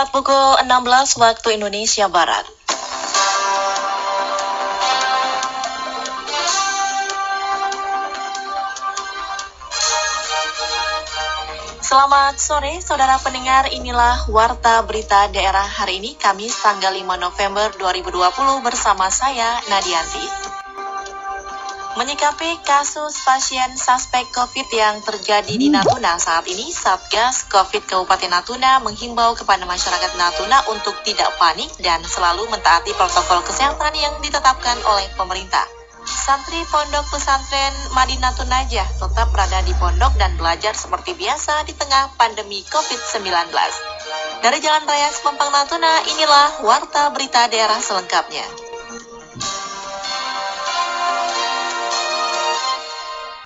tepat pukul 16 waktu Indonesia Barat. Selamat sore, saudara pendengar. Inilah Warta Berita Daerah hari ini, Kamis tanggal 5 November 2020 bersama saya, Nadianti. Menyikapi kasus pasien suspek COVID yang terjadi di Natuna saat ini, Satgas COVID Kabupaten Natuna menghimbau kepada masyarakat Natuna untuk tidak panik dan selalu mentaati protokol kesehatan yang ditetapkan oleh pemerintah. Santri Pondok Pesantren Madinah Tunajah tetap berada di pondok dan belajar seperti biasa di tengah pandemi COVID-19. Dari Jalan Raya Sempang Natuna, inilah Warta Berita Daerah selengkapnya.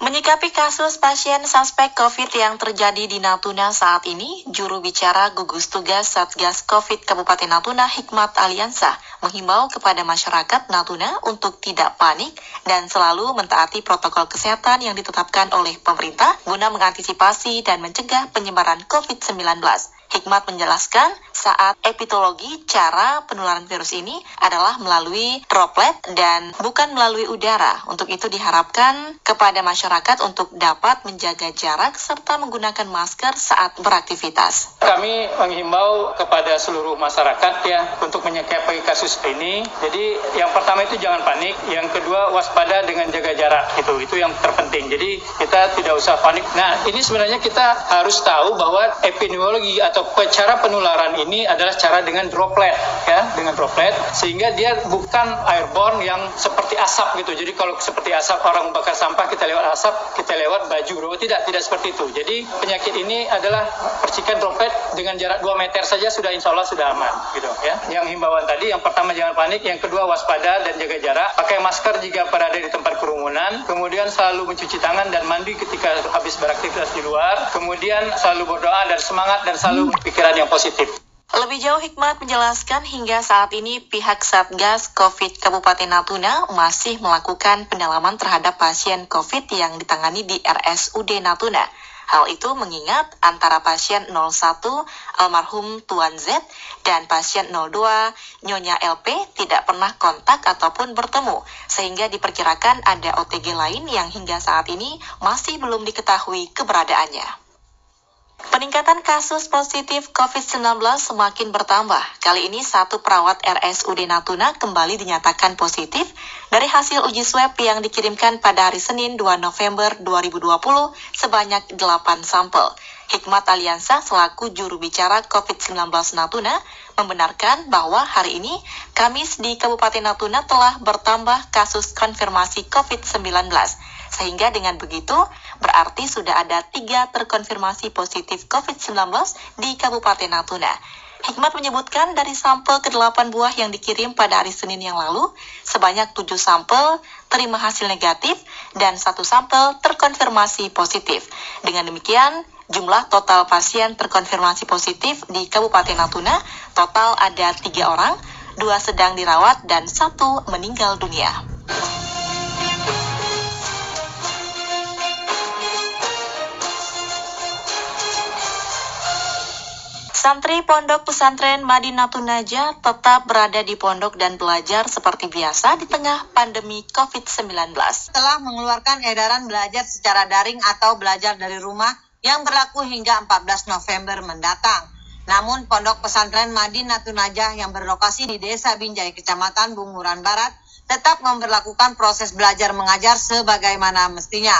Menyikapi kasus pasien suspek COVID yang terjadi di Natuna saat ini, juru bicara gugus tugas Satgas COVID Kabupaten Natuna Hikmat Aliansa menghimbau kepada masyarakat Natuna untuk tidak panik dan selalu mentaati protokol kesehatan yang ditetapkan oleh pemerintah guna mengantisipasi dan mencegah penyebaran COVID-19. Hikmat menjelaskan saat epidemiologi cara penularan virus ini adalah melalui droplet dan bukan melalui udara. Untuk itu diharapkan kepada masyarakat untuk dapat menjaga jarak serta menggunakan masker saat beraktivitas. Kami menghimbau kepada seluruh masyarakat ya untuk menyikapi kasus ini. Jadi yang pertama itu jangan panik, yang kedua waspada dengan jaga jarak itu. Itu yang terpenting. Jadi kita tidak usah panik. Nah, ini sebenarnya kita harus tahu bahwa epidemiologi atau cara penularan ini adalah cara dengan droplet ya dengan droplet sehingga dia bukan airborne yang seperti asap gitu. Jadi kalau seperti asap orang membakar sampah kita lewat asap kita lewat baju. Oh, tidak tidak seperti itu. Jadi penyakit ini adalah percikan droplet dengan jarak 2 meter saja sudah insya Allah sudah aman gitu ya. Yang himbauan tadi yang pertama jangan panik yang kedua waspada dan jaga jarak. Pakai masker jika berada di tempat kerumunan. Kemudian selalu mencuci tangan dan mandi ketika habis beraktivitas di luar. Kemudian selalu berdoa dan semangat dan selalu pikiran yang positif. Lebih jauh Hikmat menjelaskan hingga saat ini pihak Satgas COVID Kabupaten Natuna masih melakukan pendalaman terhadap pasien COVID yang ditangani di RSUD Natuna. Hal itu mengingat antara pasien 01 almarhum Tuan Z dan pasien 02 Nyonya LP tidak pernah kontak ataupun bertemu, sehingga diperkirakan ada OTG lain yang hingga saat ini masih belum diketahui keberadaannya. Peningkatan kasus positif COVID-19 semakin bertambah. Kali ini satu perawat RSUD Natuna kembali dinyatakan positif dari hasil uji swab yang dikirimkan pada hari Senin 2 November 2020 sebanyak 8 sampel. Hikmat Aliansa selaku juru bicara COVID-19 Natuna membenarkan bahwa hari ini Kamis di Kabupaten Natuna telah bertambah kasus konfirmasi COVID-19 sehingga dengan begitu berarti sudah ada tiga terkonfirmasi positif COVID-19 di Kabupaten Natuna. Hikmat menyebutkan dari sampel ke-8 buah yang dikirim pada hari Senin yang lalu, sebanyak 7 sampel terima hasil negatif dan satu sampel terkonfirmasi positif. Dengan demikian, jumlah total pasien terkonfirmasi positif di Kabupaten Natuna total ada tiga orang, dua sedang dirawat dan satu meninggal dunia. Santri Pondok Pesantren Madinah Tunaja tetap berada di pondok dan belajar seperti biasa di tengah pandemi COVID-19. Telah mengeluarkan edaran belajar secara daring atau belajar dari rumah yang berlaku hingga 14 November mendatang. Namun Pondok Pesantren Madinah Tunajah yang berlokasi di Desa Binjai, Kecamatan Bunguran Barat, tetap memperlakukan proses belajar mengajar sebagaimana mestinya.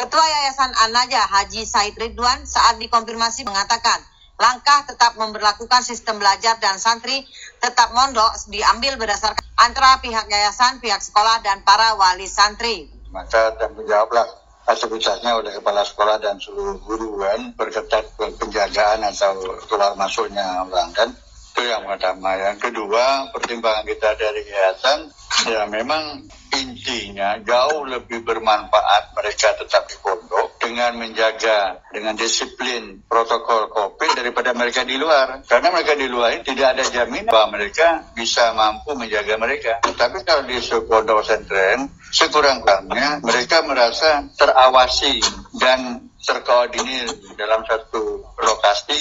Ketua Yayasan An-Najah Haji Said Ridwan saat dikonfirmasi mengatakan, langkah tetap memperlakukan sistem belajar dan santri tetap mondok diambil berdasarkan antara pihak yayasan, pihak sekolah, dan para wali santri. Maka dan menjawablah sebutnya oleh kepala sekolah dan seluruh guru kan berketat penjagaan atau keluar masuknya orang kan itu yang pertama. Yang kedua pertimbangan kita dari yayasan ya memang intinya jauh lebih bermanfaat mereka tetap di pondok dengan menjaga dengan disiplin protokol COVID daripada mereka di luar. Karena mereka di luar ini tidak ada jaminan bahwa mereka bisa mampu menjaga mereka. Tapi kalau di pondok pesantren, sekurang-kurangnya mereka merasa terawasi dan terkoordinir dalam satu lokasi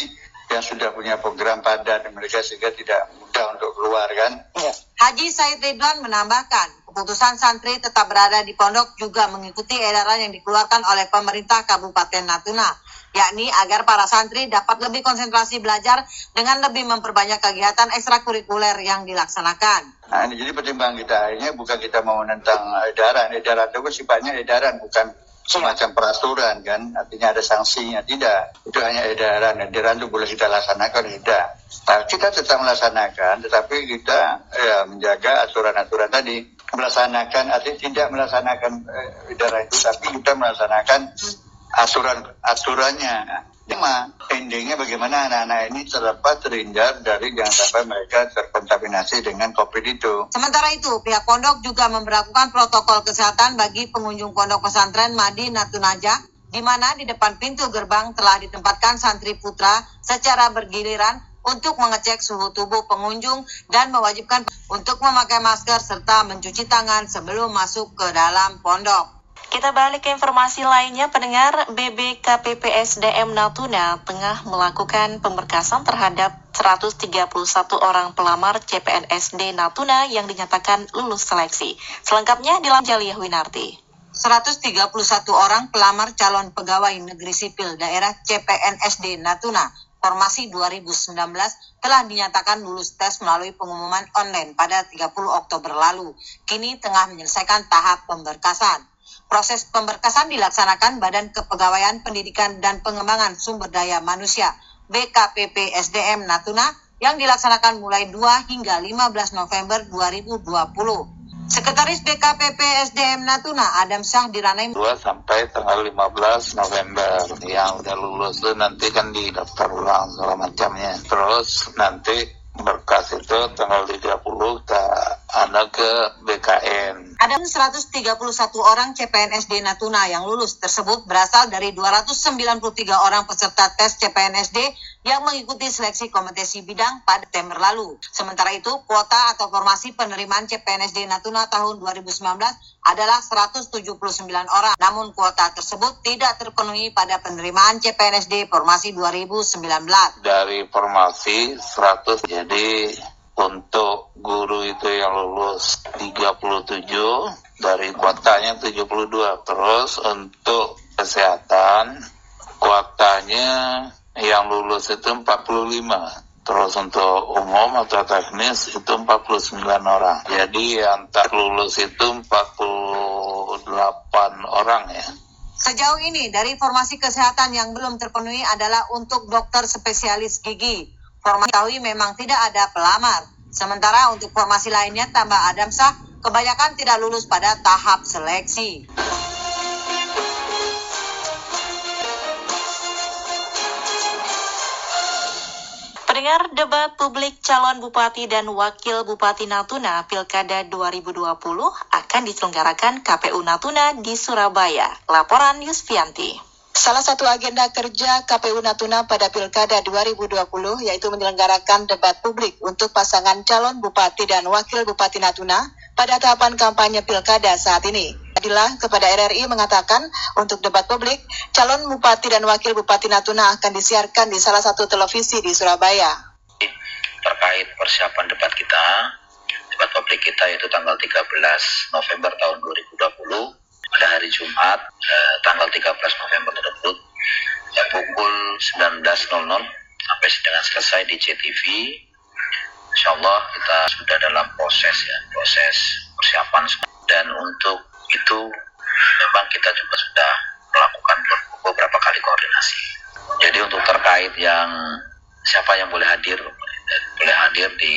yang sudah punya program padat mereka sehingga tidak mudah untuk keluar kan. Ya. Haji Said Ridwan menambahkan, keputusan santri tetap berada di pondok juga mengikuti edaran yang dikeluarkan oleh pemerintah Kabupaten Natuna, yakni agar para santri dapat lebih konsentrasi belajar dengan lebih memperbanyak kegiatan ekstrakurikuler yang dilaksanakan. Nah, ini jadi pertimbangan kita ini bukan kita mau menentang edaran, edaran itu sifatnya edaran bukan semacam peraturan kan? Artinya ada sanksinya. Tidak. Itu hanya edaran. Edaran itu boleh kita laksanakan tidak. Nah, kita tetap melaksanakan tetapi kita ya menjaga aturan-aturan tadi. Melaksanakan artinya tidak melaksanakan eh, edaran itu tapi kita melaksanakan aturan aturannya Cuma endingnya bagaimana anak-anak ini terdapat terhindar dari jangan sampai mereka terkontaminasi dengan COVID itu. Sementara itu, pihak pondok juga memperlakukan protokol kesehatan bagi pengunjung pondok pesantren Madi Natunaja, di mana di depan pintu gerbang telah ditempatkan santri putra secara bergiliran untuk mengecek suhu tubuh pengunjung dan mewajibkan untuk memakai masker serta mencuci tangan sebelum masuk ke dalam pondok. Kita balik ke informasi lainnya, pendengar BBKPPSDM Natuna tengah melakukan pemberkasan terhadap 131 orang pelamar CPNSD Natuna yang dinyatakan lulus seleksi. Selengkapnya di Jaliyah Winarti. 131 orang pelamar calon pegawai negeri sipil daerah CPNSD Natuna formasi 2019 telah dinyatakan lulus tes melalui pengumuman online pada 30 Oktober lalu. Kini tengah menyelesaikan tahap pemberkasan. Proses pemberkasan dilaksanakan Badan Kepegawaian Pendidikan dan Pengembangan Sumber Daya Manusia BKPP SDM Natuna yang dilaksanakan mulai 2 hingga 15 November 2020. Sekretaris BKPP SDM Natuna Adam Syah Diranai 2 sampai tanggal 15 November. Yang udah lulus nanti kan di daftar ulang segala macamnya. Terus nanti berkas itu tanggal 30 kita ada ke BKN. Ada 131 orang CPNSD Natuna yang lulus tersebut berasal dari 293 orang peserta tes CPNSD yang mengikuti seleksi kompetisi bidang pada September lalu. Sementara itu, kuota atau formasi penerimaan CPNSD Natuna tahun 2019 adalah 179 orang. Namun kuota tersebut tidak terpenuhi pada penerimaan CPNSD formasi 2019. Dari formasi 100, jadi untuk guru itu yang lulus 37, dari kuotanya 72. Terus untuk kesehatan, kuotanya yang lulus itu 45 terus untuk umum atau teknis itu 49 orang jadi yang tak lulus itu 48 orang ya Sejauh ini dari informasi kesehatan yang belum terpenuhi adalah untuk dokter spesialis gigi. Formasi tahu memang tidak ada pelamar. Sementara untuk formasi lainnya tambah Adam Sah, kebanyakan tidak lulus pada tahap seleksi. Pendengar debat publik calon bupati dan wakil bupati Natuna Pilkada 2020 akan diselenggarakan KPU Natuna di Surabaya. Laporan Yusfianti. Salah satu agenda kerja KPU Natuna pada Pilkada 2020 yaitu menyelenggarakan debat publik untuk pasangan calon bupati dan wakil bupati Natuna pada tahapan kampanye Pilkada saat ini. Abdillah kepada RRI mengatakan untuk debat publik, calon bupati dan wakil bupati Natuna akan disiarkan di salah satu televisi di Surabaya. Terkait persiapan debat kita, debat publik kita itu tanggal 13 November tahun 2020 pada hari Jumat eh, tanggal 13 November tersebut ya, pukul 19.00 sampai dengan selesai di JTV. Insya Allah kita sudah dalam proses ya proses persiapan dan untuk itu memang kita juga sudah melakukan beberapa kali koordinasi. Jadi untuk terkait yang siapa yang boleh hadir boleh hadir di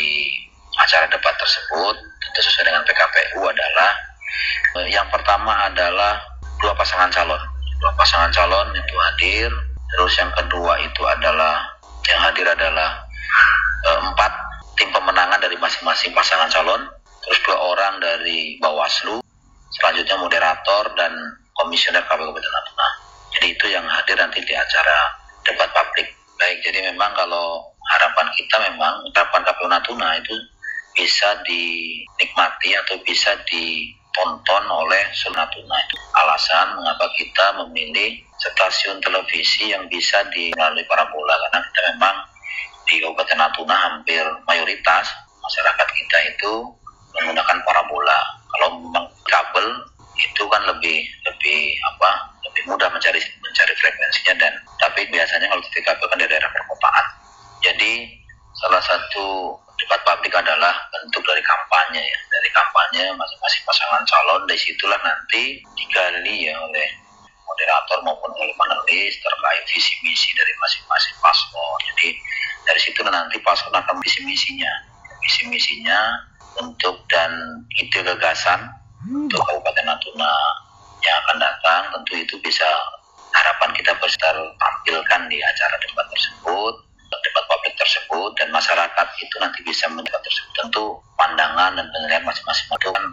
acara debat tersebut tentu sesuai dengan PKPU adalah eh, yang pertama adalah dua pasangan calon. Dua pasangan calon itu hadir. Terus yang kedua itu adalah yang hadir adalah e, empat tim pemenangan dari masing-masing pasangan calon. Terus dua orang dari Bawaslu selanjutnya moderator dan komisioner KPU Kabupaten Natuna. Jadi itu yang hadir nanti di acara debat publik. Baik, jadi memang kalau harapan kita memang harapan KPU Natuna itu bisa dinikmati atau bisa ditonton oleh seluruh Natuna. Alasan mengapa kita memilih stasiun televisi yang bisa di melalui parabola karena kita memang di Kabupaten Natuna hampir mayoritas masyarakat kita itu menggunakan parabola. Kalau memang kabel itu kan lebih lebih apa lebih mudah mencari mencari frekuensinya dan tapi biasanya kalau TV kabel kan di daerah perkotaan. Jadi salah satu debat publik adalah bentuk dari kampanye ya dari kampanye masing-masing pasangan calon dari situlah nanti digali ya oleh moderator maupun oleh panelis terkait visi misi dari masing-masing paslon. Jadi dari situ nanti paslon akan visi misinya, visi misinya untuk dan ide gagasan untuk Kabupaten Natuna yang akan datang tentu itu bisa harapan kita bisa tampilkan di acara debat tersebut debat publik tersebut dan masyarakat itu nanti bisa mendebat tersebut tentu pandangan dan penilaian masing-masing itu kan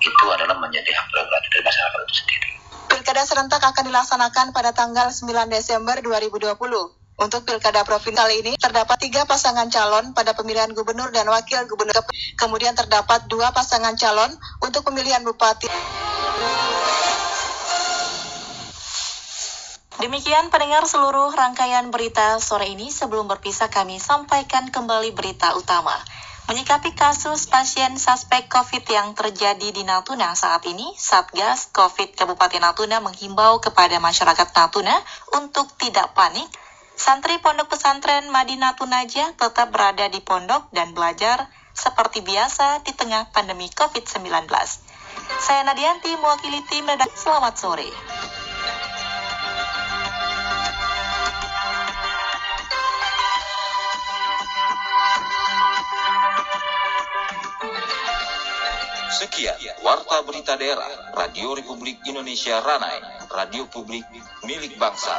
itu adalah menjadi hak prerogatif dari masyarakat itu sendiri. Pilkada serentak akan dilaksanakan pada tanggal 9 Desember 2020. Untuk pilkada provinsi kali ini terdapat tiga pasangan calon pada pemilihan gubernur dan wakil gubernur. Kemudian terdapat dua pasangan calon untuk pemilihan bupati. Demikian pendengar seluruh rangkaian berita sore ini. Sebelum berpisah kami sampaikan kembali berita utama. Menyikapi kasus pasien suspek COVID yang terjadi di Natuna saat ini, Satgas COVID Kabupaten Natuna menghimbau kepada masyarakat Natuna untuk tidak panik. Santri Pondok Pesantren Madinah Tunaja tetap berada di pondok dan belajar seperti biasa di tengah pandemi COVID-19. Saya Nadianti, mewakili tim redaksi. Selamat sore. Sekian Warta Berita Daerah Radio Republik Indonesia Ranai Radio Publik milik bangsa